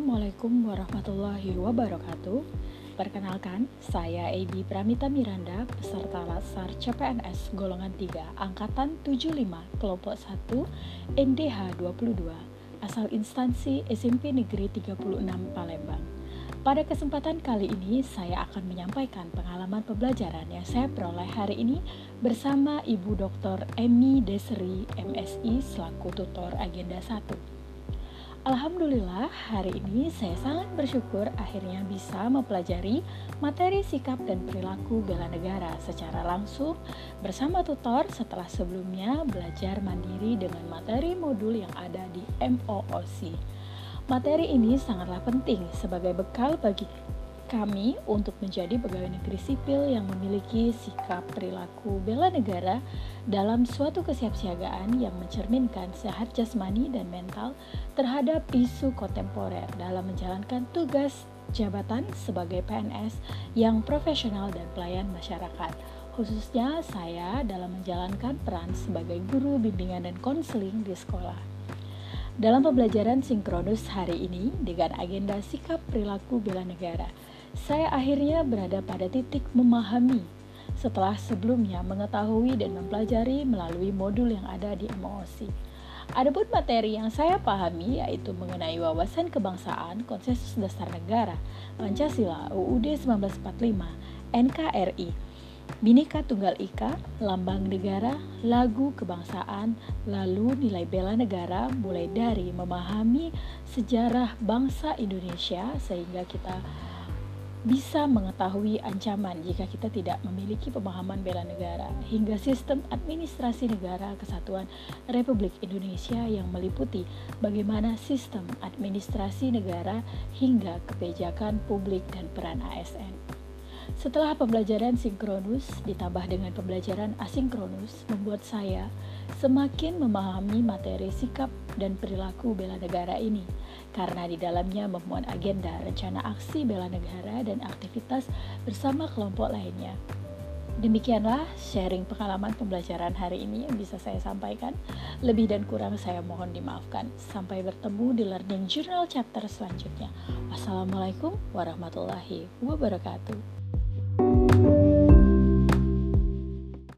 Assalamualaikum warahmatullahi wabarakatuh. Perkenalkan, saya Edi Pramita Miranda, peserta Lasar CPNS golongan 3, angkatan 75, kelompok 1, NDH 22, asal instansi SMP Negeri 36 Palembang. Pada kesempatan kali ini, saya akan menyampaikan pengalaman pembelajaran yang saya peroleh hari ini bersama Ibu Dr. Emi Desri, MSI, selaku tutor Agenda 1. Alhamdulillah, hari ini saya sangat bersyukur akhirnya bisa mempelajari materi sikap dan perilaku bela negara secara langsung bersama tutor setelah sebelumnya belajar mandiri dengan materi modul yang ada di MOOC. Materi ini sangatlah penting sebagai bekal bagi kami untuk menjadi pegawai negeri sipil yang memiliki sikap perilaku bela negara dalam suatu kesiapsiagaan yang mencerminkan sehat jasmani dan mental terhadap isu kontemporer dalam menjalankan tugas jabatan sebagai PNS yang profesional dan pelayan masyarakat. Khususnya saya dalam menjalankan peran sebagai guru bimbingan dan konseling di sekolah. Dalam pembelajaran sinkronus hari ini dengan agenda sikap perilaku bela negara, saya akhirnya berada pada titik memahami setelah sebelumnya mengetahui dan mempelajari melalui modul yang ada di MOOC. Adapun materi yang saya pahami yaitu mengenai wawasan kebangsaan, konsensus dasar negara, Pancasila, UUD 1945, NKRI, Bhinneka Tunggal Ika, lambang negara, lagu kebangsaan, lalu nilai bela negara mulai dari memahami sejarah bangsa Indonesia sehingga kita bisa mengetahui ancaman jika kita tidak memiliki pemahaman bela negara hingga sistem administrasi negara kesatuan Republik Indonesia yang meliputi bagaimana sistem administrasi negara hingga kebijakan publik dan peran ASN. Setelah pembelajaran sinkronus ditambah dengan pembelajaran asinkronus membuat saya semakin memahami materi sikap dan perilaku bela negara ini karena di dalamnya memuat agenda rencana aksi bela negara dan aktivitas bersama kelompok lainnya. Demikianlah sharing pengalaman pembelajaran hari ini yang bisa saya sampaikan. Lebih dan kurang saya mohon dimaafkan. Sampai bertemu di Learning Journal chapter selanjutnya. Wassalamualaikum warahmatullahi wabarakatuh.